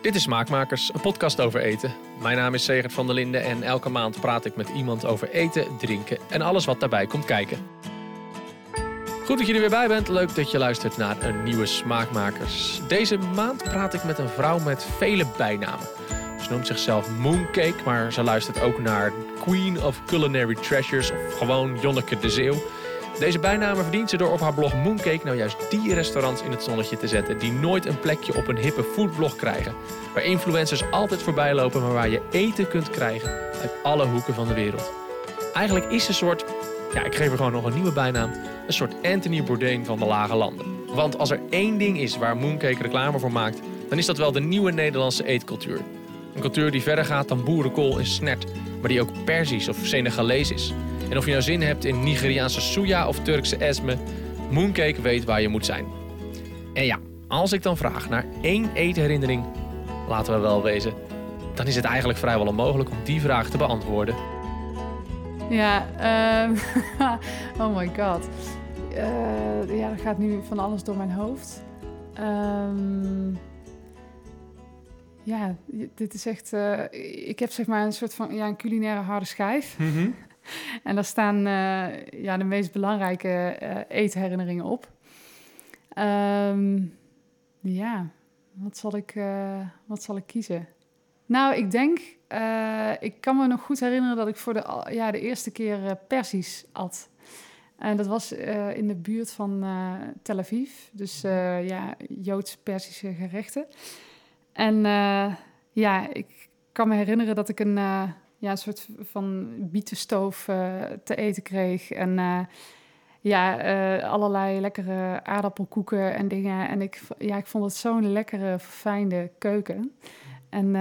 Dit is Smaakmakers, een podcast over eten. Mijn naam is Segert van der Linden en elke maand praat ik met iemand over eten, drinken en alles wat daarbij komt kijken. Goed dat je er weer bij bent. Leuk dat je luistert naar een nieuwe Smaakmakers. Deze maand praat ik met een vrouw met vele bijnamen. Ze noemt zichzelf Mooncake, maar ze luistert ook naar Queen of Culinary Treasures of gewoon Jonneke de Zeeuw. Deze bijnamen verdient ze door op haar blog Mooncake nou juist die restaurants in het zonnetje te zetten die nooit een plekje op een hippe foodblog krijgen. Waar influencers altijd voorbij lopen, maar waar je eten kunt krijgen uit alle hoeken van de wereld. Eigenlijk is ze een soort, ja ik geef er gewoon nog een nieuwe bijnaam, een soort Anthony Bourdain van de lage landen. Want als er één ding is waar Mooncake reclame voor maakt, dan is dat wel de nieuwe Nederlandse eetcultuur. Een cultuur die verder gaat dan boerenkool en snert, maar die ook Perzisch of Senegalees is. En of je nou zin hebt in Nigeriaanse suya of Turkse esme, Mooncake weet waar je moet zijn. En ja, als ik dan vraag naar één eetherinnering, laten we wel wezen, dan is het eigenlijk vrijwel onmogelijk om die vraag te beantwoorden. Ja, ehm, oh my god. Uh, ja, er gaat nu van alles door mijn hoofd. Um, ja, dit is echt. Uh, ik heb zeg maar een soort van ja, een culinaire harde schijf. Mm -hmm. en daar staan uh, ja, de meest belangrijke uh, eetherinneringen op. Um, ja, wat zal, ik, wat zal ik kiezen? Nou, ik denk, ik kan me nog goed herinneren dat ik voor de, ja, de eerste keer Persisch at. En dat was in de buurt van Tel Aviv. Dus ja, Joods-Persische gerechten. En ja, ik kan me herinneren dat ik een, ja, een soort van bietenstoof uh, te eten kreeg. En ja, allerlei lekkere aardappelkoeken en dingen. En ik, ja, ik vond het zo'n lekkere, fijne keuken. En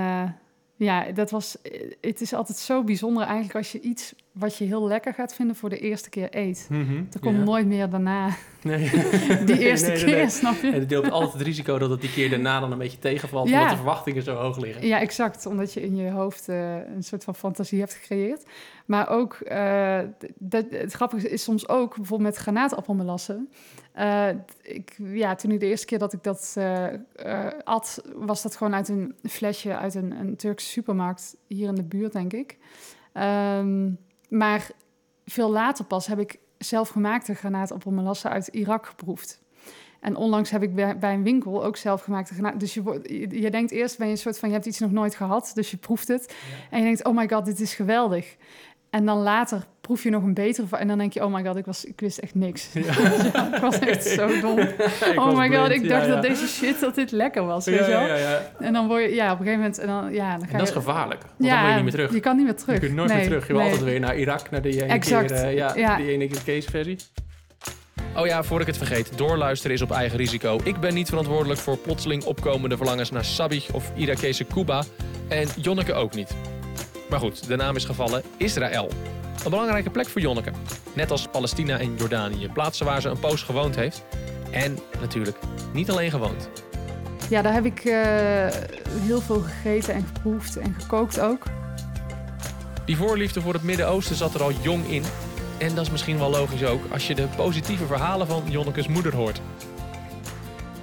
ja, dat was. Het is altijd zo bijzonder eigenlijk als je iets wat je heel lekker gaat vinden voor de eerste keer eet. Mm -hmm, er komt nooit meer daarna. Nee. die eerste nee, keer, snap je? En het deelt altijd het risico dat het die keer daarna dan een beetje tegenvalt, ja. omdat de verwachtingen zo hoog liggen. Ja, exact. Omdat je in je hoofd uh, een soort van fantasie hebt gecreëerd. Maar ook, uh, dat, het grappige is soms ook, bijvoorbeeld met granaatappelmelassen. Uh, ik, ja, toen ik de eerste keer dat ik dat at, was dat gewoon uit een flesje uit een, een Turkse supermarkt hier in de buurt, denk ik. Um, maar veel later pas heb ik zelfgemaakte granaatappelmelassen uit Irak geproefd. En onlangs heb ik bij, een winkel ook zelfgemaakte granaat. Dus je, je, denkt eerst, ben je een soort van, je hebt iets nog nooit gehad, dus je proeft het. En je denkt, oh my god, dit is geweldig. En dan later proef je nog een betere en dan denk je, oh my god, ik, was, ik wist echt niks. Ja. ik was echt zo dom. oh my god, ik dacht dat deze shit, dat dit lekker was, weet je wel? En dan word je, ja, op een gegeven moment... En dan, ja, dan ga en dat je, is gevaarlijk, want dan ben je niet meer terug. Je kan niet meer terug. Je kunt nooit nee, meer terug. Je wil nee. altijd weer naar Irak, naar die ene exact. keer, uh, ja, ja. die ene case versie. Oh ja, voor ik het vergeet, doorluisteren is op eigen risico. Ik ben niet verantwoordelijk voor plotseling opkomende verlangens naar Sabich of Irakese Kuba. En Jonneke ook niet. Maar goed, de naam is gevallen Israël. Een belangrijke plek voor Jonneke. Net als Palestina en Jordanië. Plaatsen waar ze een poos gewoond heeft. En natuurlijk niet alleen gewoond. Ja, daar heb ik uh, heel veel gegeten en geproefd en gekookt ook. Die voorliefde voor het Midden-Oosten zat er al jong in. En dat is misschien wel logisch ook als je de positieve verhalen van Jonnekes moeder hoort.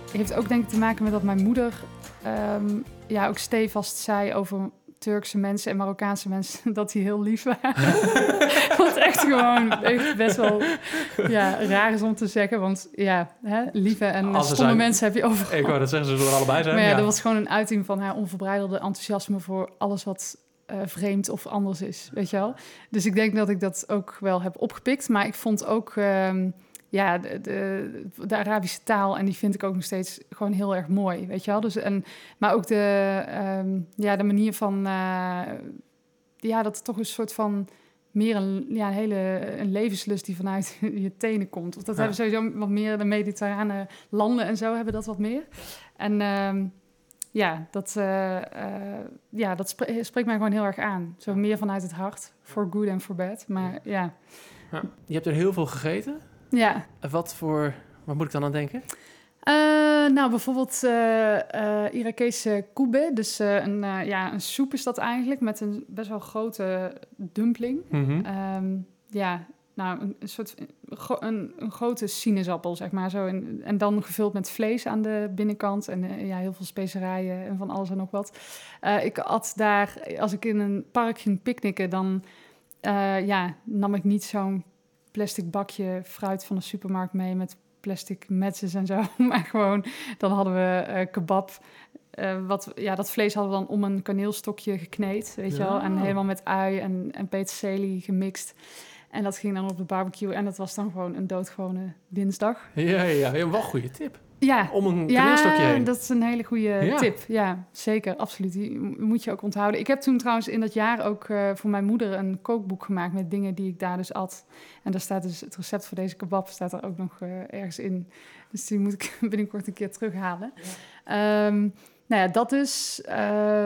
Het heeft ook denk ik te maken met dat mijn moeder um, ja, ook stevast zei over Turkse mensen en Marokkaanse mensen dat die heel lief waren. Wat echt gewoon echt best wel ja, raar is om te zeggen. Want ja, hè, lieve en stomme mensen heb je overal. Ik wou dat zeggen, ze zullen er allebei zijn. Maar ja, ja, dat was gewoon een uiting van haar onverbreidelde enthousiasme voor alles wat uh, vreemd of anders is, weet je wel. Dus ik denk dat ik dat ook wel heb opgepikt. Maar ik vond ook... Um, ja, de, de, de, Arabische taal. En die vind ik ook nog steeds gewoon heel erg mooi, weet je wel. Dus, en, maar ook de, um, ja, de manier van... Uh, ja, dat toch een soort van... meer een, ja, een hele een levenslust die vanuit je tenen komt. Of dat ja. hebben sowieso wat meer de mediterrane landen en zo hebben dat wat meer. En um, ja, dat, uh, uh, ja, dat spre spreekt mij gewoon heel erg aan. Zo meer vanuit het hart, for good and for bad. Maar ja. ja. Je hebt er heel veel gegeten? Ja. Wat voor, wat moet ik dan aan denken? Uh, nou, bijvoorbeeld uh, uh, Irakese koebe. Dus een, ja, een soep is dat eigenlijk met een best wel grote dumpling. Mm -hmm. um, ja, nou, een, een soort een, een, grote sinaasappel, zeg maar. Zo en, en dan gevuld met vlees aan de binnenkant. En ja, heel veel specerijen en van alles en nog wat. Ik at daar, als ik in een park ging picknicken, dan ja, nam ik niet zo'n plastic bakje fruit van de supermarkt mee met plastic metsens en zo. Maar gewoon, dan hadden we kebab. wat, ja, dat vlees hadden we dan om een kaneelstokje gekneed, weet je wel. En helemaal met ui en, en peterselie gemixt. En dat ging dan op de barbecue en dat was dan gewoon een doodgewone dinsdag. Ja, ja, ja. wel een goede tip. Ja, om een kaneelstokje ja, dat is een hele goede tip. Ja, zeker, absoluut. Die moet je ook onthouden. Ik heb toen trouwens in dat jaar ook uh, voor mijn moeder een kookboek gemaakt met dingen die ik daar dus at. En daar staat dus het recept voor deze kebab staat er ook nog uh, ergens in. Dus die moet ik binnenkort een keer terughalen. Ja. Um, nou ja, dat is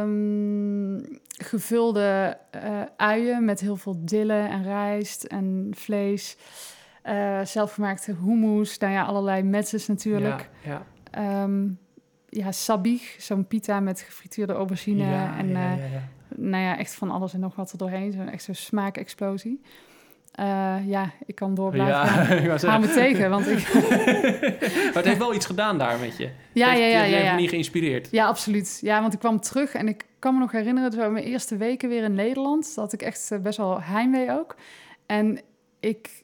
um, gevulde uh, uien met heel veel dille en rijst en vlees. Uh, zelfgemaakte hummus, nou ja, allerlei metsers natuurlijk. Ja, ja. Um, ja sabich, zo'n pita met gefrituurde aubergine. Ja, en ja, uh, nou ja, echt van alles en nog wat er doorheen. Zo, echt zo'n smaakexplosie. Uh, ja, ik kan door blijven ja, Hou me tegen, want ik... maar het heeft wel iets gedaan daar met je. Ja, ja, ja. Je ja, ja. niet geïnspireerd. Ja, absoluut. Ja, want ik kwam terug en ik kan me nog herinneren... mijn eerste weken weer in Nederland... dat ik echt eh, best wel heimwee ook. En ik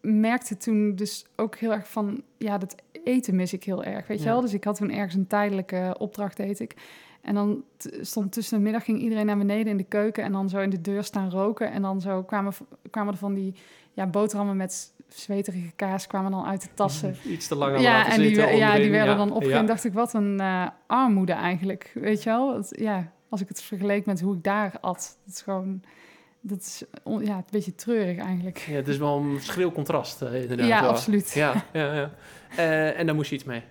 merkte toen dus ook heel erg van... ja, dat eten mis ik heel erg, weet je wel? Dus ik had toen ergens een tijdelijke opdracht, deed ik... En dan stond tussen de middag ging iedereen naar beneden in de keuken en dan zo in de deur staan roken. En dan zo kwamen, kwamen er van die ja, boterhammen met zweterige kaas kwamen dan uit de tassen. Iets te lang ja, en die, Ja, die werden dan opgegeten. dacht ik, wat een uh, armoede eigenlijk, weet je wel? ja, als ik het vergeleek met hoe ik daar at. Dat is gewoon... Dat is ja, een beetje treurig eigenlijk. Ja, het is wel een schril contrast, uh, inderdaad. Ja, absoluut. Ja, ja, ja. Uh, en daar moest je iets mee.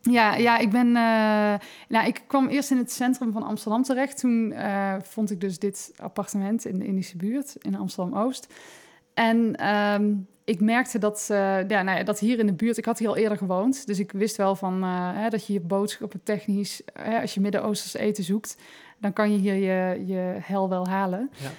Ja, ja, ik ben. Uh, nou, ik kwam eerst in het centrum van Amsterdam terecht. Toen vond ik dus dit appartement in de Indische buurt in Amsterdam Oost. En um, ik merkte dat, ja, nou ja, dat hier in de buurt. Ik had hier al eerder gewoond, dus ik wist wel van hè, dat je je boodschappen technisch, hè, als je Midden-Oosters eten zoekt, dan kan je hier je, je hel wel halen. Ja.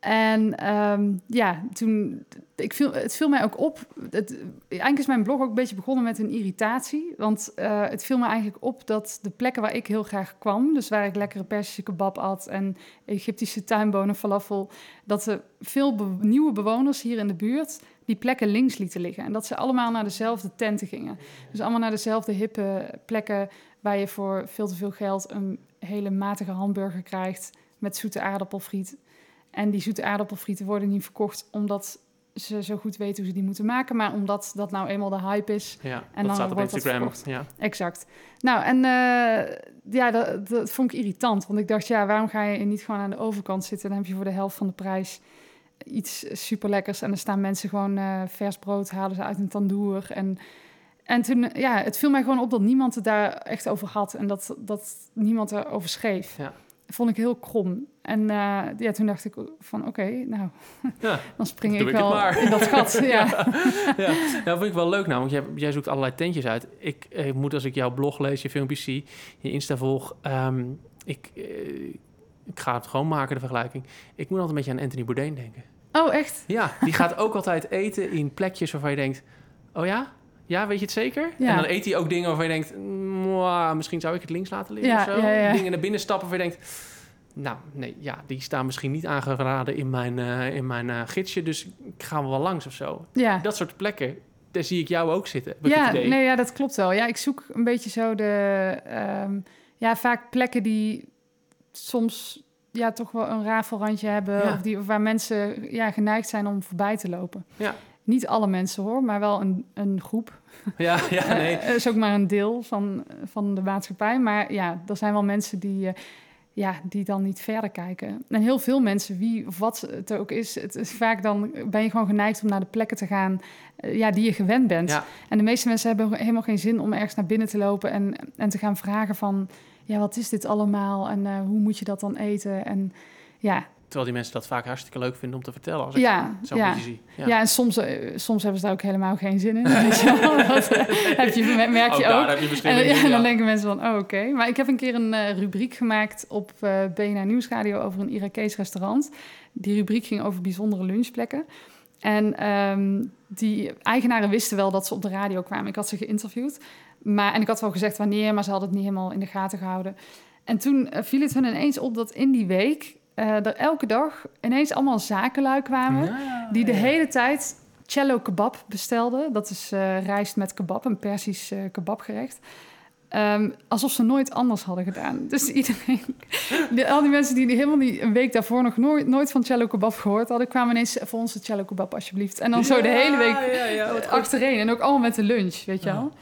En um, ja, toen, ik viel, het viel mij ook op. Het, eigenlijk is mijn blog ook een beetje begonnen met een irritatie. Want uh, het viel me eigenlijk op dat de plekken waar ik heel graag kwam, dus waar ik lekkere Persische kebab at en Egyptische tuinbonen, falafel, dat er veel nieuwe bewoners hier in de buurt die plekken links lieten liggen. En dat ze allemaal naar dezelfde tenten gingen. Dus allemaal naar dezelfde hippe plekken waar je voor veel te veel geld een hele matige hamburger krijgt met zoete aardappelfriet en die zoete aardappelfrieten worden niet verkocht omdat ze zo goed weten hoe ze die moeten maken, maar omdat dat nou eenmaal de hype is. Ja, en dan staat op Instagram. ja. Exact. Nou, en uh, ja, dat, dat, vond ik irritant, want ik dacht, ja, waarom ga je niet gewoon aan de overkant zitten? Dan heb je voor de helft van de prijs iets super lekkers en dan staan mensen gewoon uh, vers brood halen ze uit een tandoer en en toen, ja, het viel mij gewoon op dat niemand het daar echt over had en dat, dat niemand erover schreef. Ja vond ik heel krom. En uh, ja, toen dacht ik van oké, nou, ja, dan spring ik wel in dat gat. ja. ja. ja. dat vind ik wel leuk nou, want jij, jij zoekt allerlei tentjes uit. Ik, ik, moet als ik jouw blog lees, je filmpjes zie, je Insta volg, um, ik, uh, ik ga het gewoon maken, de vergelijking. Ik moet altijd een beetje aan Anthony Bourdain denken. Oh, echt? Ja, die gaat ook altijd eten in plekjes waarvan je denkt, oh ja, ja, weet je het zeker? Ja. En dan eet hij ook dingen waarvan je denkt... misschien zou ik het links laten liggen ja, of zo. Ja, dingen naar binnen stappen waarvan je denkt... Nou, nee, ja, die staan misschien niet aangeraden in mijn, uh, in mijn uh, gidsje. Dus ik ga wel langs of zo. Ja. Dat soort plekken, daar zie ik jou ook zitten. Ja, nee, ja, dat klopt wel. Ja, ik zoek een beetje zo de... Um, ja, vaak plekken die soms ja, toch wel een rafelrandje hebben. Of, die, of waar mensen ja, geneigd zijn om voorbij te lopen. Ja. Niet alle mensen hoor, maar wel een, een groep. Ja, ja eh, nee. uh, is ook maar een deel van, van de maatschappij. Maar ja, er zijn wel mensen die, uh, ja, die dan niet verder kijken. En heel veel mensen, wie of wat het ook is, het is vaak dan ben je gewoon geneigd om naar de plekken te gaan ja, die je gewend bent. Ja. En de meeste mensen hebben helemaal geen zin om ergens naar binnen te lopen en, en te gaan vragen van, ja, wat is dit allemaal en hoe moet je dat dan eten? En ja, Terwijl die mensen dat vaak hartstikke leuk vinden om te vertellen. Als ik ja, zo ja. zie. Ja. ja, en soms, uh, soms hebben ze daar ook helemaal geen zin in. Weet je dat uh, heb je, merk je ook. Heb je en, dan denken mensen van, oh, oké. Maar ik heb een keer een uh, rubriek gemaakt op BNR Nieuwsradio over een Irakees restaurant. Die rubriek ging over bijzondere lunchplekken. En ehm, die eigenaren wisten wel dat ze op de radio kwamen. Ik had ze geïnterviewd. Maar, en ik had wel gezegd wanneer, maar ze hadden het niet helemaal in de gaten gehouden. En toen viel het hun ineens op dat in die week uh, er elke dag ineens allemaal zakenlui kwamen. Ja, die de ja. hele tijd cello kebab bestelden. Dat is uh, rijst met kebab, een Persisch kebabgerecht. Um, alsof ze nooit anders hadden gedaan. Dus iedereen, de, al die mensen die helemaal niet een week daarvoor nog nooit, nooit van cello kebab gehoord hadden, kwamen ineens voor ons cello kebab alsjeblieft. En dan zo de hele week ja, ja, achtereen. En ook allemaal met de lunch, weet je wel.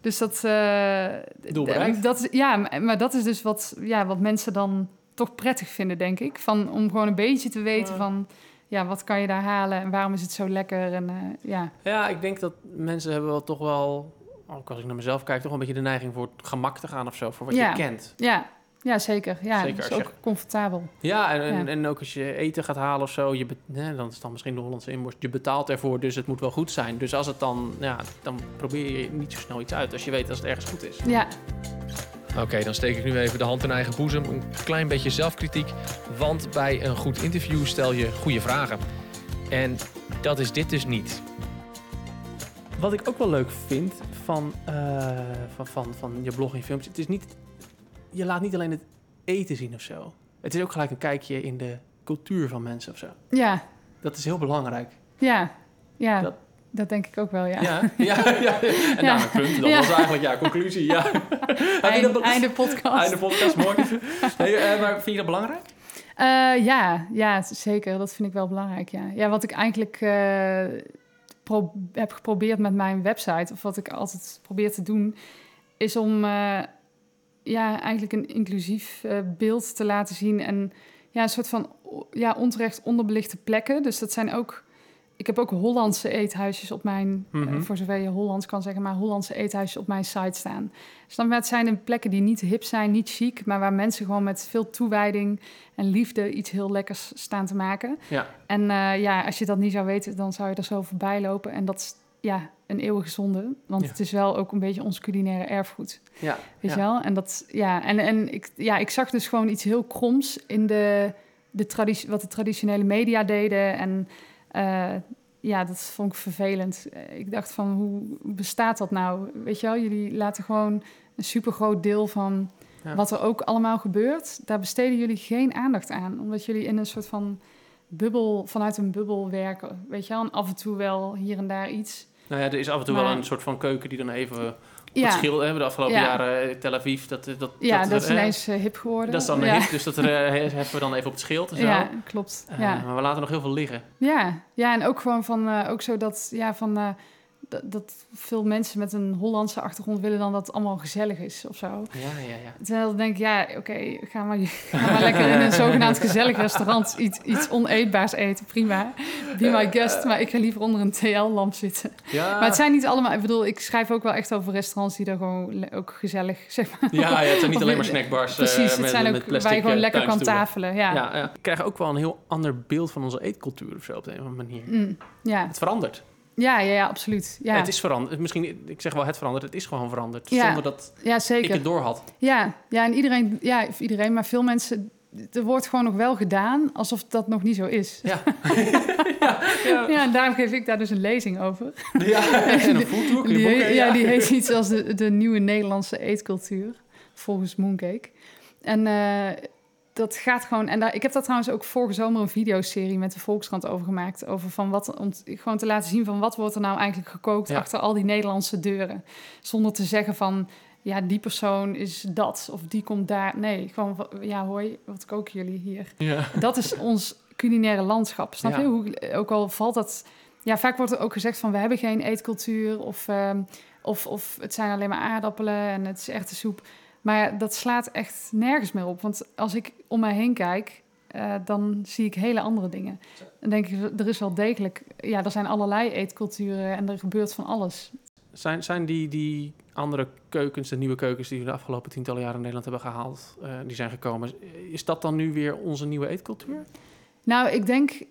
Dus dat... Uh, dat ja, maar dat is dus wat, ja, wat mensen dan toch prettig vinden, denk ik. Van, om gewoon een beetje te weten van... Ja, wat kan je daar halen en waarom is het zo lekker? En, uh, ja. ja, ik denk dat mensen hebben wel toch wel... Ook als ik naar mezelf kijk, toch een beetje de neiging voor het gemak te gaan of zo. Voor wat ja. je kent. Ja, ja, zeker. Ja, zeker dat is ook je... comfortabel. Ja en, en, ja. en, ook als je eten gaat halen of zo, je nee, dan is dan misschien de Hollandse inborst. Je betaalt ervoor, dus het moet wel goed zijn. Dus als het dan, ja, dan probeer je niet zo snel iets uit als je weet dat het ergens goed is. Ja. Oké, okay, dan steek ik nu even de hand in eigen boezem. Een klein beetje zelfkritiek. Want bij een goed interview stel je goede vragen. En dat is dit dus niet. Wat ik ook wel leuk vind van, uh, van, van, van je blog en je filmpjes... het is niet je laat niet alleen het eten zien of zo. Het is ook gelijk een kijkje in de cultuur van mensen of zo. Ja. Dat is heel belangrijk. Ja, ja. Dat, dat denk ik ook wel, ja. Ja, ja, ja. En ja. nou, punt. Dat ja. was eigenlijk, ja, conclusie, ja. Einde, dat, einde podcast. Einde podcast, mooi. nee, uh, maar vind je dat belangrijk? Uh, ja, ja, zeker. Dat vind ik wel belangrijk, ja. Ja, wat ik eigenlijk uh, pro heb geprobeerd met mijn website... of wat ik altijd probeer te doen... is om ja, eigenlijk een inclusief beeld te laten zien. En ja, een soort van ja, onterecht onderbelichte plekken. Dus dat zijn ook. Ik heb ook Hollandse eethuisjes op mijn, mm -hmm. uh, voor zover je Hollands kan zeggen, maar Hollandse eethuisjes op mijn site staan. Dus dan het zijn plekken die niet hip zijn, niet chic, maar waar mensen gewoon met veel toewijding en liefde iets heel lekkers staan te maken. Ja. En uh, ja, als je dat niet zou weten, dan zou je er zo voorbij lopen. En dat is ja, een eeuwige zonde. Want ja. het is wel ook een beetje ons culinaire erfgoed. Ja. Weet ja. je wel? En, dat, ja, en, en ik, ja, ik zag dus gewoon iets heel kroms in de, de wat de traditionele media deden. En uh, ja, dat vond ik vervelend. Ik dacht van, hoe bestaat dat nou? Weet je wel, jullie laten gewoon een supergroot deel van ja. wat er ook allemaal gebeurt. Daar besteden jullie geen aandacht aan. Omdat jullie in een soort van bubbel, vanuit een bubbel werken. Weet je wel? En af en toe wel hier en daar iets. Nou ja, er is af en toe maar, wel een soort van keuken die dan even ja. het schil hebben. De afgelopen ja. jaren Tel Aviv, dat, dat, ja, dat, dat is ineens uh, hip geworden. Dat is dan ja. hip, dus dat uh, hebben we dan even op het schild en zo. Ja, klopt. Uh. Maar we laten nog heel veel liggen. Ja, ja en ook gewoon van, uh, ook zo dat, ja, van... Dat, dat, veel mensen met een Hollandse achtergrond willen dan dat het allemaal gezellig is of zo. Ja, ja, ja. Terwijl ik denk, ja, oké, okay, ga, maar, ga maar lekker in een zogenaamd gezellig restaurant iets, iets oneetbaars eten, prima. Be my guest, maar ik ga liever onder een TL-lamp zitten. Ja. Maar het zijn niet allemaal, ik bedoel, ik schrijf ook wel echt over restaurants die er gewoon ook gezellig, zeg maar. Ja, ja het zijn niet alleen maar snackbars. Precies, uh, het met, zijn ook waar je gewoon lekker kan tafelen. Ja. Ja, ja. We krijgen ook wel een heel ander beeld van onze eetcultuur of zo op de een of andere manier. Mm, ja. Het verandert. Ja, ja, ja, absoluut. Ja. Het is veranderd. Misschien, ik zeg wel het verandert. Het is gewoon veranderd. Ja. Zonder dat ja, zeker. ik het door had. Ja, ja, en iedereen, ja, iedereen, maar veel mensen. Er wordt gewoon nog wel gedaan alsof dat nog niet zo is. Ja. ja, ja. ja, en daarom geef ik daar dus een lezing over. Ja, en een foodtour. Die, boeken, ja, die heet iets als de, de nieuwe Nederlandse eetcultuur. Volgens Mooncake. En uh, dat gaat gewoon. En daar, ik heb daar trouwens ook vorige zomer een videoserie met de Volkskrant over gemaakt. Over van wat. Om gewoon te laten zien van wat wordt er nou eigenlijk gekookt Ja. achter al die Nederlandse deuren. Zonder te zeggen van. Ja, die persoon is dat of die komt daar. Nee, gewoon van, ja, hoi, wat koken jullie hier? Ja. Dat is ons culinaire landschap. Snap Ja. je? Hoe, ook al valt dat. Ja, vaak wordt er ook gezegd van we hebben geen eetcultuur of, ehm, of, of het zijn alleen maar aardappelen en het is echte soep. Maar dat slaat echt nergens meer op. Want als ik om mij heen kijk, uh, dan zie ik hele andere dingen. Dan denk ik, er is wel degelijk... Ja, er zijn allerlei eetculturen en er gebeurt van alles. Zijn, zijn die, die andere keukens, de nieuwe keukens die we de afgelopen tientallen jaren in Nederland hebben gehaald, uh, die zijn gekomen, is dat dan nu weer onze nieuwe eetcultuur? Nou, ik denk,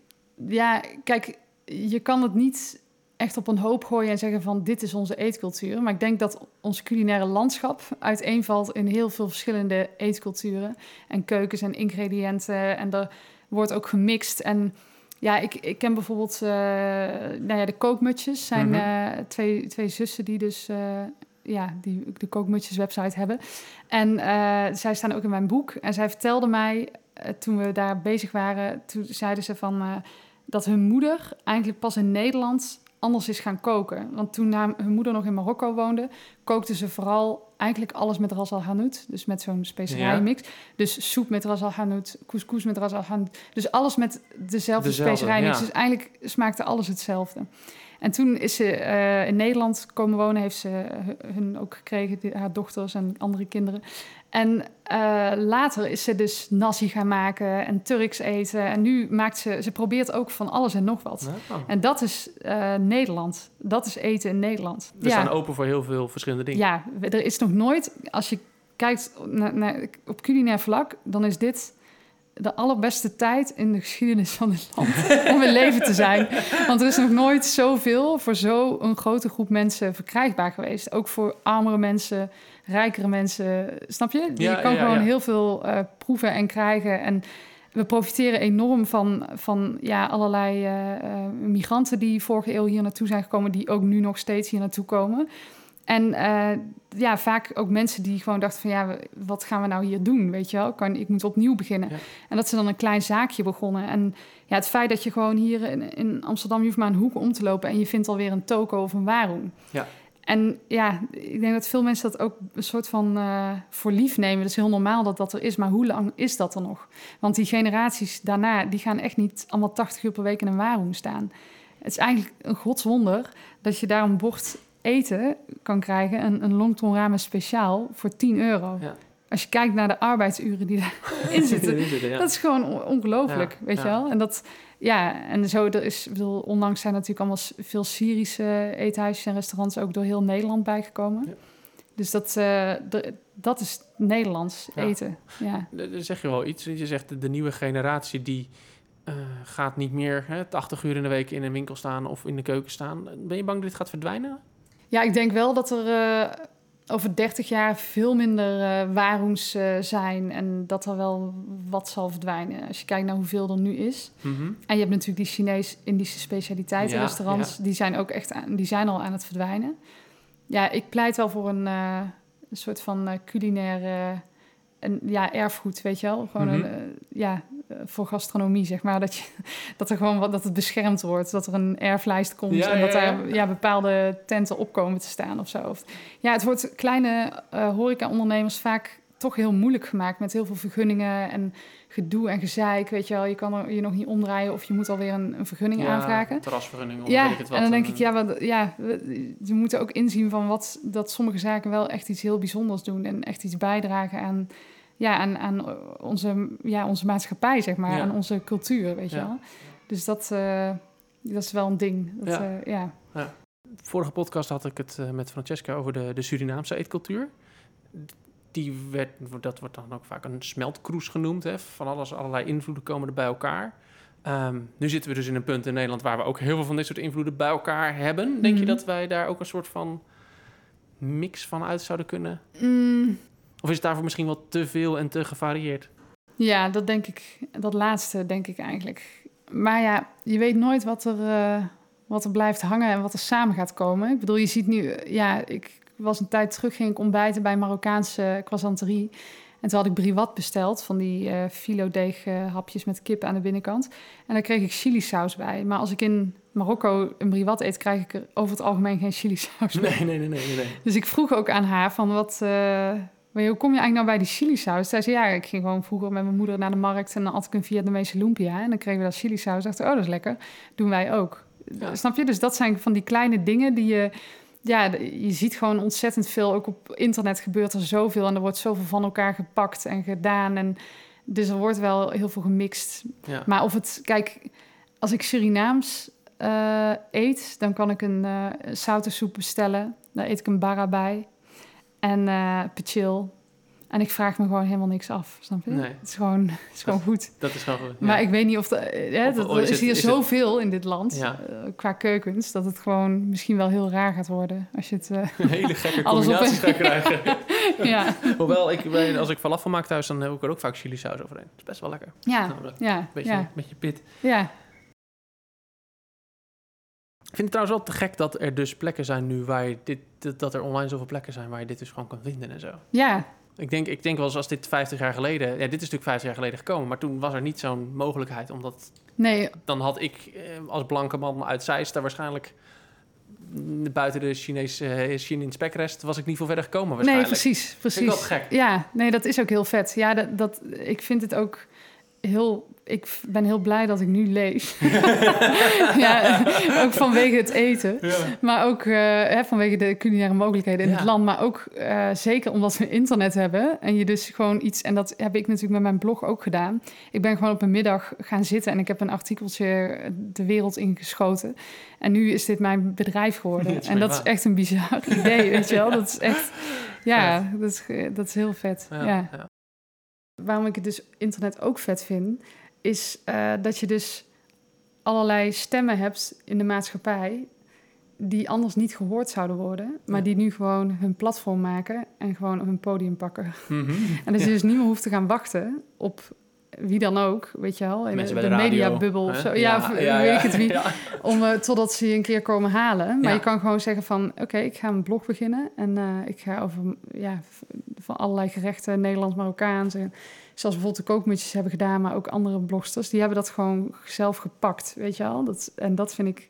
ja, kijk, je kan het niet echt op een hoop gooien en zeggen van dit is onze eetcultuur. Maar ik denk dat ons culinaire landschap uiteenvalt in heel veel verschillende eetculturen en keukens en ingrediënten. En er wordt ook gemixt. En Ja, ik, ik ken bijvoorbeeld uh, nou ja, de kookmutjes. zijn mhm. twee, twee zussen die dus ja, die de kookmutjes website hebben. En zij staan ook in mijn boek. En zij vertelde mij, toen we daar bezig waren... toen zeiden ze van dat hun moeder eigenlijk pas in Nederland anders is gaan koken. Want toen hun moeder nog in Marokko woonde, kookte ze vooral eigenlijk alles met ras al hanout. Dus met zo'n specerijenmix. Ja. Dus soep met ras al hanout, couscous met ras al hanout. Dus alles met dezelfde, dezelfde specerijenmix. Ja. Dus eigenlijk smaakte alles hetzelfde. En toen is ze uh, in Nederland komen wonen, heeft ze hun ook gekregen, die, haar dochters en andere kinderen. En uh, later is ze dus nasi gaan maken en Turks eten. En nu maakt ze, ze probeert ook van alles en nog wat. En dat is uh, Nederland. Dat is eten in Nederland. We ja. staan open voor heel veel verschillende dingen. Ja, er is nog nooit, als je kijkt naar, naar, op culinair vlak, dan is dit de allerbeste tijd in de geschiedenis van het land om in leven te zijn. Want er is nog nooit zoveel voor zo'n grote groep mensen verkrijgbaar geweest. Ook voor armere mensen, rijkere mensen. Snap je? Je kan gewoon heel veel uh, proeven en krijgen. En we profiteren enorm van, van ja, allerlei uh, migranten die vorige eeuw hier naartoe zijn gekomen, die ook nu nog steeds hier naartoe komen. En uh, ja, vaak ook mensen die gewoon dachten van ja, wat gaan we nou hier doen? Weet je wel, kan, ik moet opnieuw beginnen. En dat ze dan een klein zaakje begonnen. En ja, het feit dat je gewoon hier in, in, Amsterdam, je hoeft maar een hoek om te lopen en je vindt alweer een toko of een waarom. Ja. En ja, ik denk dat veel mensen dat ook een soort van uh, voor lief nemen. Het is heel normaal dat dat er is, maar hoe lang is dat er nog? Want die generaties daarna, die gaan echt niet allemaal 80 uur per week in een waarom staan. Het is eigenlijk een godswonder dat je daar een bord eten kan krijgen, een, een longton ramen speciaal, voor 10 euro. Ja. Als je kijkt naar de arbeidsuren die erin zitten, dat is gewoon ongelooflijk, weet je wel. En dat, ja, en zo, er is, bedoel, onlangs zijn natuurlijk allemaal veel Syrische eethuisjes en restaurants ook door heel Nederland bijgekomen. Dus dat, uh, dat is Nederlands eten. Ja. Dan zeg je wel iets. Je zegt de nieuwe generatie die uh, gaat niet meer hè, 80 uur in de week in een winkel staan of in de keuken staan. Ben je bang dat dit gaat verdwijnen? Ja, ik denk wel dat er uh, over 30 jaar veel minder uh, uh, zijn en dat er wel wat zal verdwijnen. Als je kijkt naar hoeveel er nu is. Mm -hmm. En je hebt natuurlijk die Chinees-Indische specialiteitenrestaurants, ja, die zijn ook echt aan, die zijn al aan het verdwijnen. Ja, ik pleit wel voor een, een soort van culinaire ja, erfgoed, weet je wel. Gewoon mm -hmm. een, ja, eh, voor gastronomie, zeg maar. Dat, je, dat er gewoon wat, dat het beschermd wordt. Dat er een erflijst komt en dat daar ja, bepaalde tenten op komen te staan of zo. Of, ja, het wordt kleine uh, horeca-ondernemers vaak toch heel moeilijk gemaakt met heel veel vergunningen en gedoe en gezeik. Weet je wel, je kan er je nog niet omdraaien of je moet alweer een, een vergunning ja, aanvragen. Terrasvergunning of ja, weet ik het wat. En dan denk ik, ja, wat, ja, we, we moeten ook inzien van wat dat sommige zaken wel echt iets heel bijzonders doen en echt iets bijdragen aan ja, aan, aan onze, ja, onze maatschappij, zeg maar, aan onze cultuur, weet je wel. Dus dat, uh, dat is wel een ding. Dat, ja. Uh, ja. ja. Vorige podcast had ik het uh, met Francesca over de, de Surinaamse eetcultuur. Die werd, dat wordt dan ook vaak een smeltkroes genoemd. Hè? Van alles, allerlei invloeden komen er bij elkaar. Um, nu zitten we dus in een punt in Nederland waar we ook heel veel van dit soort invloeden bij elkaar hebben. Denk mm je dat wij daar ook een soort van mix van uit zouden kunnen? Mm, of is het daarvoor misschien wel te veel en te gevarieerd? Ja, dat denk ik. Dat laatste denk ik eigenlijk. Maar ja, je weet nooit wat er, uh, wat er blijft hangen en wat er samen gaat komen. Ik bedoel, je ziet nu... Ja, ik was een tijd terug, ging ik ontbijten bij Marokkaanse croissanterie. En toen had ik briwat besteld, van die uh, filodeeg uh, hapjes met kip aan de binnenkant. En daar kreeg ik chilisaus bij. Maar als ik in Marokko een briwat eet, krijg ik er over het algemeen geen chilisaus bij. Nee, nee, nee, nee, nee. Dus ik vroeg ook aan haar van wat... Uh, maar hoe kom je eigenlijk nou bij die chilisaus? Zij zei, ja, ik ging gewoon vroeger met mijn moeder naar de markt... en dan at ik een Vietnamese lumpia. En dan kregen we dat chilisaus. Dacht oh, dat is lekker. Doen wij ook. Snap je? Dus dat zijn van die kleine dingen die je... Ja, je ziet gewoon ontzettend veel. Ook op internet gebeurt er zoveel... en er wordt zoveel van elkaar gepakt en gedaan. En dus er wordt wel heel veel gemixt. Ja. Maar of het... Kijk, als ik Surinaams uh, eet... dan kan ik een uh, soep bestellen. Daar eet ik een bara bij en uh. En ik vraag me gewoon helemaal niks af, snap je? Nee. Het is gewoon, het is gewoon goed. Dat is gewoon goed. Maar ik weet niet of... De, ja, of, dat, er is, is hier is zoveel het... in dit land, ja. uh, qua keukens... dat het gewoon misschien wel heel raar gaat worden... als je het... Uh, Een hele gekke combinaties gaat krijgen. ja. Hoewel, ik, als ik falafel maak thuis... dan heb ik er ook vaak chili saus overheen. Het is best wel lekker. Ja, nou, ja. Beetje, ja. beetje pit. Ja. Ik vind het trouwens wel te gek dat er dus plekken zijn nu waar je dit, dat, dat er online zoveel plekken zijn waar je dit dus gewoon kan vinden en zo. Ja, Ik denk, ik denk wel eens als dit 50 jaar geleden, ja, dit is natuurlijk 50 jaar geleden gekomen, maar toen was er niet zo'n mogelijkheid, omdat nee, dan had ik eh, als blanke man uit Zeist daar waarschijnlijk buiten de Chinese eh, Chinin spekrest was ik niet veel verder gekomen nee, waarschijnlijk. precies, Vind ik wel precies. gek. Ja, nee, dat is ook heel vet. Ja, dat, dat, ik vind het ook heel... Ik ben heel blij dat ik nu leef. ja, ook vanwege het eten. Maar ook eh, hè, vanwege de culinaire mogelijkheden in Ja. het land. Maar ook eh, zeker omdat we internet hebben. En je dus gewoon iets... En dat heb ik natuurlijk met mijn blog ook gedaan. Ik ben gewoon op een middag gaan zitten... en ik heb een artikeltje de wereld ingeschoten. En nu is dit mijn bedrijf geworden. Dat en dat is echt een bizar idee, weet je wel. Dat is echt... Ja, dat is, dat is heel vet. Ja, ja. ja. Waarom ik het dus internet ook vet vind, is eh, dat je dus allerlei stemmen hebt in de maatschappij die anders niet gehoord zouden worden, maar Ja. die nu gewoon hun platform maken en gewoon hun podium pakken. Mhm. En dat je Ja. dus niet meer hoeft te gaan wachten op wie dan ook, weet je wel, in Mensen de, bij de de mediabubbel of zo. Ja, ja, weet ik het wie. ja. Om, eh, totdat ze je een keer komen halen. Maar Ja. je kan gewoon zeggen van... oké, ik ga een blog beginnen. En eh, ik ga over ja, van allerlei gerechten... Nederlands, Marokkaans. En, zoals bijvoorbeeld de kookmutjes hebben gedaan... maar ook andere blogsters. Die hebben dat gewoon zelf gepakt, weet je wel. Dat, en dat vind ik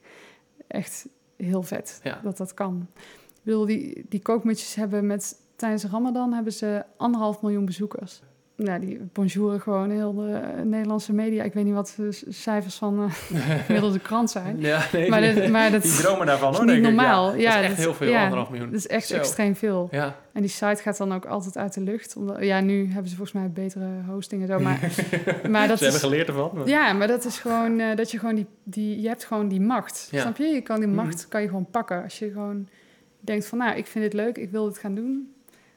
echt heel vet, Ja. dat dat kan. Ik bedoel, die, die kookmutjes hebben met... tijdens Ramadan hebben ze anderhalf miljoen bezoekers. Nou, die bonjouren gewoon heel de Nederlandse media. Ik weet niet wat de cijfers van eh gemiddelde krant zijn. Ja, nee, Maar, dit, maar dat die is dromen daarvan is hoor, niet denk ik. normaal. Ja, Ja, dat is echt dat- heel veel, ja, anderhalf miljoen. dat is echt Zo. extreem veel. Ja, En die site gaat dan ook altijd uit de lucht. Omdat, ja, nu hebben ze volgens mij betere hosting en zo. Maar, maar dat ze hebben is, geleerd ervan. maar- ja, maar dat is gewoon eh, dat je gewoon die, die... Je hebt gewoon die macht. Snap je? Je kan die Mhm. macht kan je gewoon pakken. Als je gewoon denkt van... Nou, ik vind dit leuk. Ik wil dit gaan doen.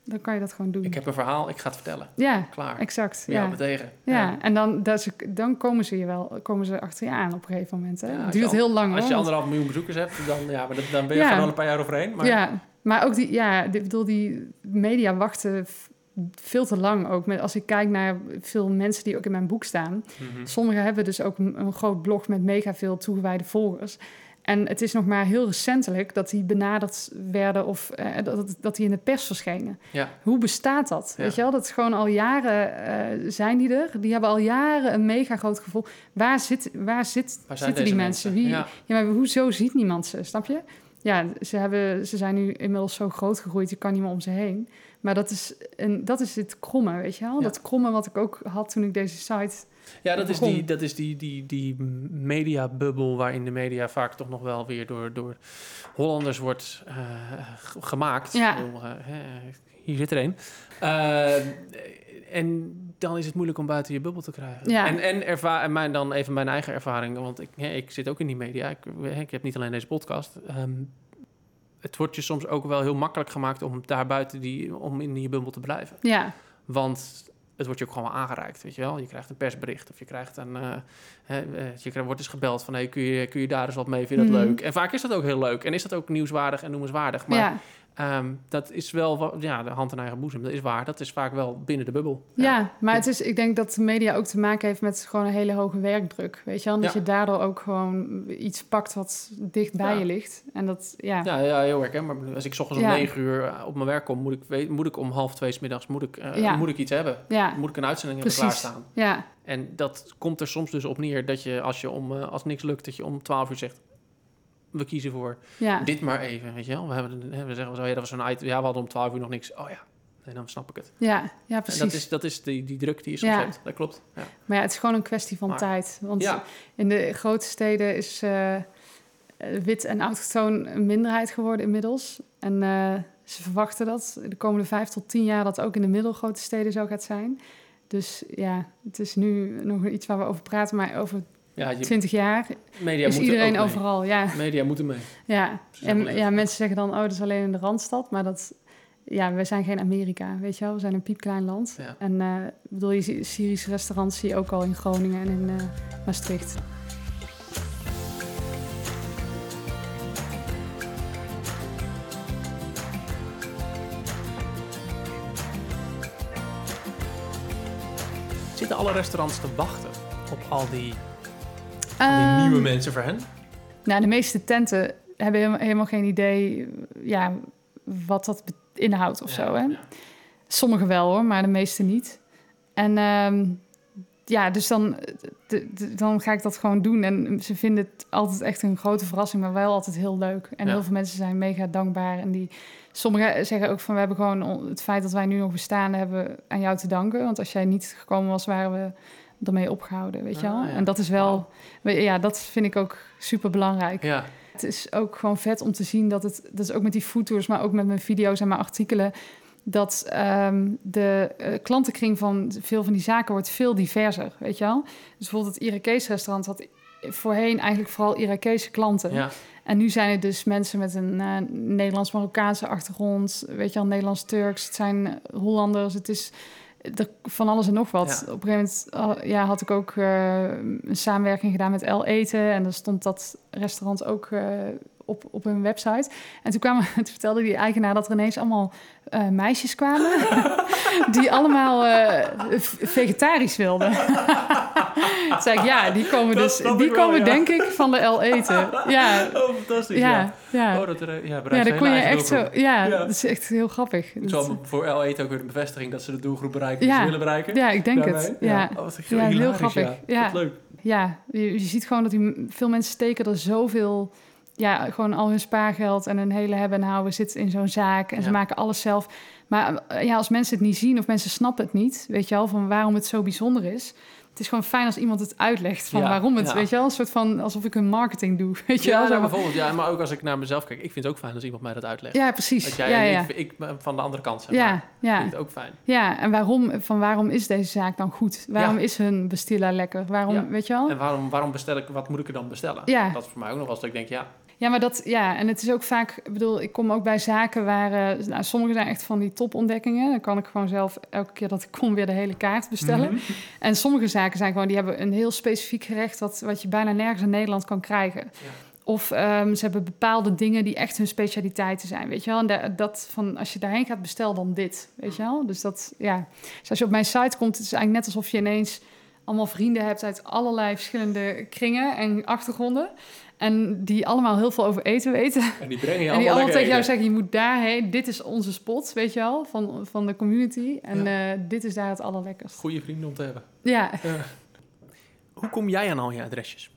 Dan kan je dat gewoon doen. Ik heb een verhaal, ik ga het vertellen. Ja, Klaar. exact. Ja, tegen. Ja, en dan, dat dan komen ze je wel, komen ze achter je aan op een gegeven moment. Hè? Ja, het duurt al- heel lang Als hoor. je anderhalf miljoen bezoekers hebt, dan, ja, maar dat, dan ben je gewoon al een paar jaar overheen. Maar Ja, maar ook die, ja, ik bedoel, die media wachten veel te lang ook. Met, als ik kijk naar veel mensen die ook in mijn boek staan. Mhm. Sommigen hebben dus ook een, een groot blog met mega veel toegewijde volgers. En het is nog maar heel recentelijk dat die benaderd werden of eh, dat, dat die in de pers verschenen. Ja. Hoe bestaat dat? Ja. Weet je wel, dat is gewoon al jaren eh, zijn die er. Die hebben al jaren een mega groot gevolg. Waar, zit, waar, zit, Waar zitten die mensen? Wie, Ja. ja, maar hoezo ziet niemand ze, snap je? Ja, ze, hebben, ze zijn nu inmiddels zo groot gegroeid, je kan niet meer om ze heen. Maar dat is, een, dat is het kromme, weet je wel? Dat kromme wat ik ook had toen ik deze site... Ja, dat is die, dat is die, die, die mediabubbel waarin de media vaak toch nog wel weer door, door Hollanders wordt eh, gemaakt. Ja. Bedoel, eh, hier zit er een. Eh, en dan is het moeilijk om buiten je bubbel te krijgen. Ja. En, en, erva- en mijn, dan even mijn eigen ervaring, want ik, ik zit ook in die media. Ik, ik heb niet alleen deze podcast. Ehm, het wordt je soms ook wel heel makkelijk gemaakt om daar buiten die, om in je bubbel te blijven. Ja, Want het wordt je ook gewoon wel aangereikt, weet je wel. Je krijgt een persbericht of je krijgt een... eh, hè, eh, je krijgt- wordt dus gebeld van... Hey, kun, je, kun je daar eens wat mee? Vind je dat Mhm. leuk? En vaak is dat ook heel leuk. En is dat ook nieuwswaardig en noemenswaardig. Maar ja, ehm, dat is wel... Ja, de hand in eigen boezem, dat is waar. Dat is vaak wel binnen de bubbel. ja. maar het is, ik denk dat de media ook te maken heeft met gewoon een hele hoge werkdruk. Weet je wel? Dat Ja. je daardoor ook gewoon iets pakt wat dicht bij Ja. je ligt. En dat, ja. Ja, ja, heel erg. Hè? Maar als ik 's ochtends om negen uur eh, op mijn werk kom... moet ik, weet, moet ik om half twee 's middags moet ik, eh, moet ik iets hebben. Ja, Moet ik een uitzending hebben precies. klaarstaan. Ja, En dat komt er soms dus op neer dat je als je om eh, als niks lukt, dat je om 12 uur zegt. We kiezen voor ja. dit maar even, weet je wel. We, hebben, we zeggen zo, ja, dat was zo'n item. Ja, we hadden om 12 uur nog niks. Oh ja, nee, dan snap ik het. Ja, ja, En precies. dat is, dat is die, die druk die je soms Ja. hebt. Dat klopt. Ja. Maar ja, het is gewoon een kwestie van Maar- tijd. Want Ja. in de grote steden is eh, eh, wit en autochtoon een minderheid geworden inmiddels. En eh, ze verwachten dat de komende vijf tot tien jaar dat ook in de middelgrote steden zo gaat zijn. Dus ja, het is nu nog iets waar we over praten, maar over Ja, je, twintig jaar media is moeten iedereen ook mee. overal. Ja, Media moeten mee. ja. En ja, mensen zeggen dan, oh, dat is alleen in de Randstad. Maar dat, ja, we zijn geen Amerika, weet je wel. We zijn een piepklein land. Ja. En eh, bedoel, je Syrische restaurants zie je ook al in Groningen en in eh, Maastricht. Zitten alle restaurants te wachten op al die, die Ehm, nieuwe mensen voor hen? Nou, de meeste tenten hebben helemaal, helemaal geen idee ja, wat dat inhoudt of Ja, zo. Hè? ja. Sommige wel hoor, maar de meeste niet. En ehm, ja, dus dan, de- de- dan ga ik dat gewoon doen. En ze vinden het altijd echt een grote verrassing, maar wel altijd heel leuk. En Ja. heel veel mensen zijn mega dankbaar. En die, sommigen zeggen ook van, we hebben gewoon on- het feit dat wij nu nog bestaan, hebben aan jou te danken. Want als jij niet gekomen was, waren we ermee opgehouden, weet je wel. Ah, ja. En dat is wel, ja, dat vind ik ook super belangrijk. Ja, Het is ook gewoon vet om te zien dat het, dat is ook met die foodtours, maar ook met mijn video's en mijn artikelen, dat ehm, de eh, klantenkring van veel van die zaken wordt veel diverser, weet je wel. Dus bijvoorbeeld het Irakees restaurant had voorheen eigenlijk vooral Irakese klanten. ja. En nu zijn het dus mensen met een eh, Nederlands-Marokkaanse achtergrond, weet je wel, Nederlands-Turks, het zijn Hollanders, het is er, van alles en nog wat. Ja. Op een gegeven moment uh, ja, had ik ook uh, een samenwerking gedaan met El Eten en dan stond dat restaurant ook uh, op, op hun website. En toen, kwamen, toen vertelde die eigenaar dat er ineens allemaal uh, meisjes kwamen die allemaal uh, vegetarisch wilden. toen zei ik, ja, die komen dus, die wel, komen ja. denk ik van de El Eten. Ja, Oh, fantastisch. ja, Ja. ja. Oh, dat er, ja, Ja, dan kon je echt zo. Ja, dat is echt heel grappig. Wel voor L Eten ook weer een bevestiging dat ze de doelgroep bereiken die ze willen bereiken. Ja, ik denk Daarmee. het. Ja. Oh, wat Ja, heel grappig. Ja. Leuk. Ja, je, je ziet gewoon dat die, veel mensen steken er zoveel... Ja, gewoon al hun spaargeld en hun hele hebben en houden zit in zo'n zaak. En ze Ja. maken alles zelf. Maar eh, ja, als mensen het niet zien of mensen snappen het niet... weet je wel, van waarom het zo bijzonder is... Het is gewoon fijn als iemand het uitlegt van Ja, waarom het, ja. weet je wel? Een soort van alsof ik een marketing doe, weet je Ja, wel? Zo nou, bijvoorbeeld. Ja, maar ook als ik naar mezelf kijk. Ik vind het ook fijn als iemand mij dat uitlegt. ja precies. Dat jij ja, en ja. ik, ik ben van de andere kant zeg ja, maar. ja. Vind het ook fijn. Ja, en waarom, van waarom is deze zaak dan goed? Waarom Ja. is hun bestilla lekker? Waarom, Ja. weet je wel? En waarom, waarom bestel ik, wat moet ik er dan bestellen? Ja. Dat is voor mij ook nog wel eens dat ik denk, ja, Ja, maar dat, ja, en het is ook vaak, ik bedoel, ik kom ook bij zaken waar, eh, nou, sommige zijn echt van die topontdekkingen. Dan kan ik gewoon zelf elke keer dat ik kom weer de hele kaart bestellen. Mhm. En sommige zaken zijn gewoon, die hebben een heel specifiek gerecht wat, wat je bijna nergens in Nederland kan krijgen. Of ehm, ze hebben bepaalde dingen die echt hun specialiteiten zijn, weet je wel. En da- dat van, als je daarheen gaat, bestel dan dit, weet je wel. Dus dat, ja. Dus als je op mijn site komt, het is eigenlijk net alsof je ineens allemaal vrienden hebt uit allerlei verschillende kringen en achtergronden. En die allemaal heel veel over eten weten. En die brengen je en die allemaal allemaal tegen jou zeggen, je moet daarheen. Dit is onze spot, weet je wel, van, van de community. En Ja. eh, dit is daar het allerlekkerst. Goede vrienden om te hebben. Ja. Hoe kom jij aan al je adresjes?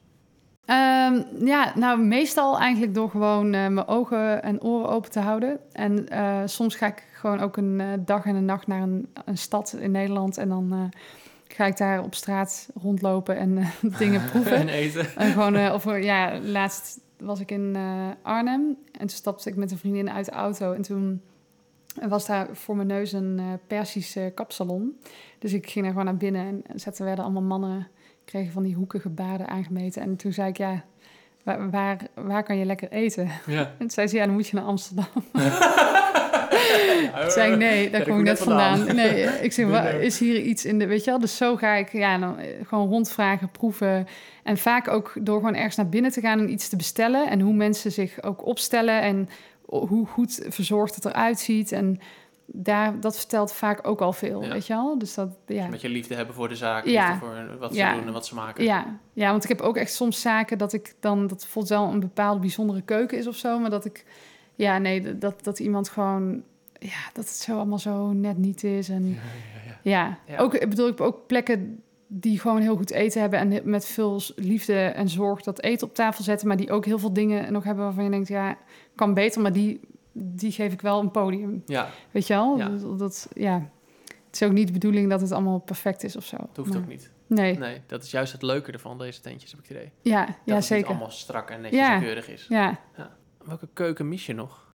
Ehm, ja, nou meestal eigenlijk door gewoon eh, mijn ogen en oren open te houden. En eh, soms ga ik gewoon ook een eh, dag en een nacht naar een, een stad in Nederland. En dan eh, ga ik daar op straat rondlopen en eh, dingen proeven. en eten. En gewoon, eh, of eh, ja, laatst was ik in Arnhem en toen stapte ik met een vriendin uit de auto. En toen was daar voor mijn neus een Persische kapsalon. Dus ik ging er gewoon naar binnen en, en zetten werden allemaal mannen, kregen van die hoekige baden aangemeten. En toen zei ik, ja, waar, waar, waar kan je lekker eten? Ja. En toen zei ze, ja, dan moet je naar Amsterdam. Toen zei ik, nee, daar Ja, kom ik net vandaan. Nee, ik zeg, Minder. "Wa- is hier iets in de... Weet je wel, dus zo ga ik ja, dan, eh, gewoon rondvragen, proeven. En vaak ook door gewoon ergens naar binnen te gaan en iets te bestellen. En hoe mensen zich ook opstellen en hoe goed verzorgd het eruit ziet. En daar, dat vertelt vaak ook al veel, Ja. weet je wel. Dus dat, ja. Met je liefde hebben voor de zaak, Ja. voor wat ze Ja. doen en wat ze maken. Ja, ja, want ik heb ook echt soms zaken dat ik dan... dat bijvoorbeeld wel een bepaalde bijzondere keuken is of zo... maar dat ik... Ja, nee, dat, dat iemand gewoon... Ja, dat het zo allemaal zo net niet is. En Ja, ja, ja. ja, Ja. ook ik bedoel ik heb ook plekken die gewoon heel goed eten hebben... en met veel liefde en zorg dat eten op tafel zetten... maar die ook heel veel dingen nog hebben waarvan je denkt... ja, kan beter, maar die, die geef ik wel een podium. Ja, Weet je wel? Ja. Dat, dat, ja. Het is ook niet de bedoeling dat het allemaal perfect is of zo. dat hoeft Maar- ook niet. Nee, Nee, dat is juist het leuke ervan, deze tentjes, heb ik het idee. ja, Dat ja het zeker. niet allemaal strak en netjes Ja. en keurig is. Ja. Welke keuken mis je nog?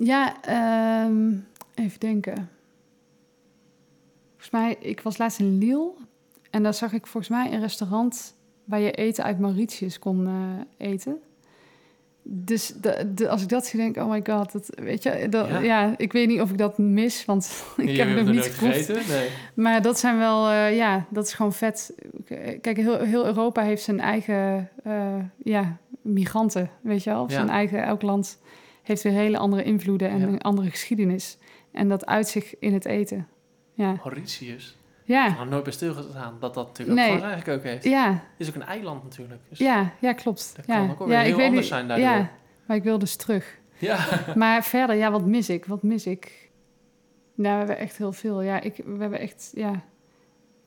Ja, ehm, even denken. Volgens mij, ik was laatst in Lille en daar zag ik volgens mij een restaurant waar je eten uit Mauritius kon eh, eten. Dus de, de, als ik dat zie, denk oh my god, dat, weet je, dat, Ja? ja. ik weet niet of ik dat mis, want ik heb het nog niet geproefd. gegeten. Nee. Maar dat zijn wel, eh, ja, dat is gewoon vet. Kijk, heel, heel Europa heeft zijn eigen eh, ja, migranten, weet je wel. Of Ja. zijn eigen, elk land heeft weer hele andere invloeden en Ja. een andere geschiedenis. En dat uit zich in het eten. Ja, Mauritius. Ja, Nou, nooit bij stilgestaan dat dat natuurlijk Nee. ook eigenlijk ook heeft. ja, Het is ook een eiland natuurlijk. Dus ja, ja, klopt. Dat ja. kan ook wel ja, weer heel weet anders niet- zijn daardoor. Ja, maar ik wil dus terug. ja. Maar verder, ja, wat mis ik? Wat mis ik? Nou, we hebben echt heel veel. Ja, ik, we hebben echt, ja.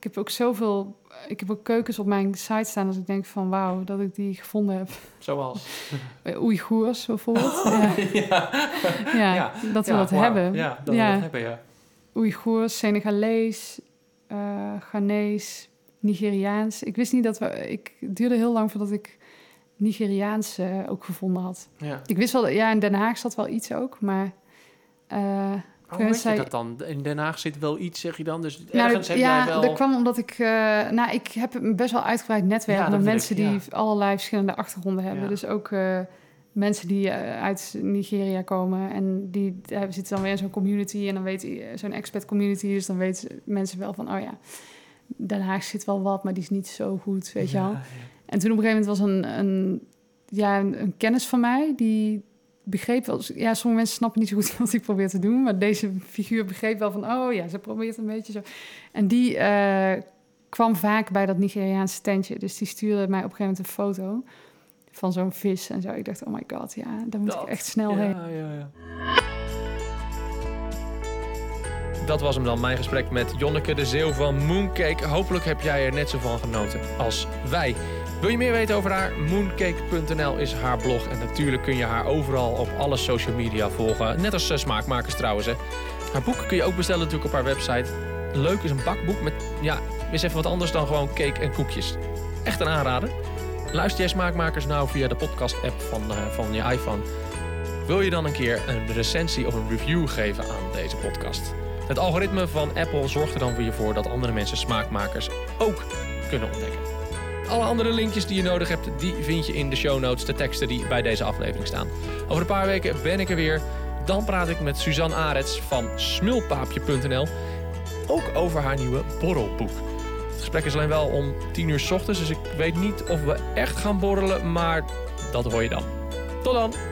Ik heb ook zoveel. Ik heb ook keukens op mijn site staan. Als ik denk van wauw, dat ik die gevonden heb. Zoals. Eh, Oeigoers bijvoorbeeld. ja. ja. Ja, Ja. dat we dat hebben. Ja, dat Ja. we dat hebben, ja. Oeigoers, Senegalees, Ghanese, Nigeriaans. Ik wist niet dat we... Ik, het duurde heel lang voordat ik Nigeriaans ook gevonden had. ja. Ik wist wel... Ja, in Den Haag zat wel iets ook, maar... eh, Hoe weet je dat dan? In Den Haag zit wel iets, zeg je dan? Dus nou, ergens heb ja, jij wel... dat kwam omdat ik... eh, nou, ik heb een best wel uitgebreid netwerk Ja, met mensen ik, die allerlei verschillende achtergronden hebben. Dus ook eh, mensen die eh, uit Nigeria komen en die eh, zitten dan weer in zo'n community en dan weet zo'n expat community, dus dan weten mensen wel van, oh ja, Den Haag zit wel wat, maar die is niet zo goed, weet je wel. En toen op een gegeven moment was een, een, ja, een, een kennis van mij die begreep wel... Ja, sommige mensen snappen niet zo goed wat ik probeer te doen... maar deze figuur begreep wel van... oh ja, ze probeert een beetje zo. En die eh, kwam vaak bij dat Nigeriaanse tentje. Dus die stuurde mij op een gegeven moment een foto... van zo'n vis en zo. Ik dacht, oh my god, ja, daar moet Dat, ik echt snel ja, heen. ja, ja. Dat was hem dan, mijn gesprek met Jonneke de Zeeuw van Mooncake. Hopelijk heb jij er net zo van genoten als wij. Wil je meer weten over haar? Mooncake.nl is haar blog. En natuurlijk kun je haar overal op alle social media volgen. Net als smaakmakers trouwens. Hè. Haar boek kun je ook bestellen natuurlijk op haar website. Leuk is een bakboek met, ja, is even wat anders dan gewoon cake en koekjes. Echt een aanrader. Luister jij smaakmakers nou via de podcast-app van, eh, van je iPhone? Wil je dan een keer een recensie of een review geven aan deze podcast? Het algoritme van Apple zorgt er dan weer voor dat andere mensen smaakmakers ook kunnen ontdekken. Alle andere linkjes die je nodig hebt, die vind je in de show notes, de teksten die bij deze aflevering staan. Over een paar weken ben ik er weer. Dan praat ik met Suzanne Arets van smulpaapje.nl. Ook over haar nieuwe borrelboek. Het gesprek is alleen wel om 10 uur 's ochtends, dus ik weet niet of we echt gaan borrelen, maar dat hoor je dan. Tot dan!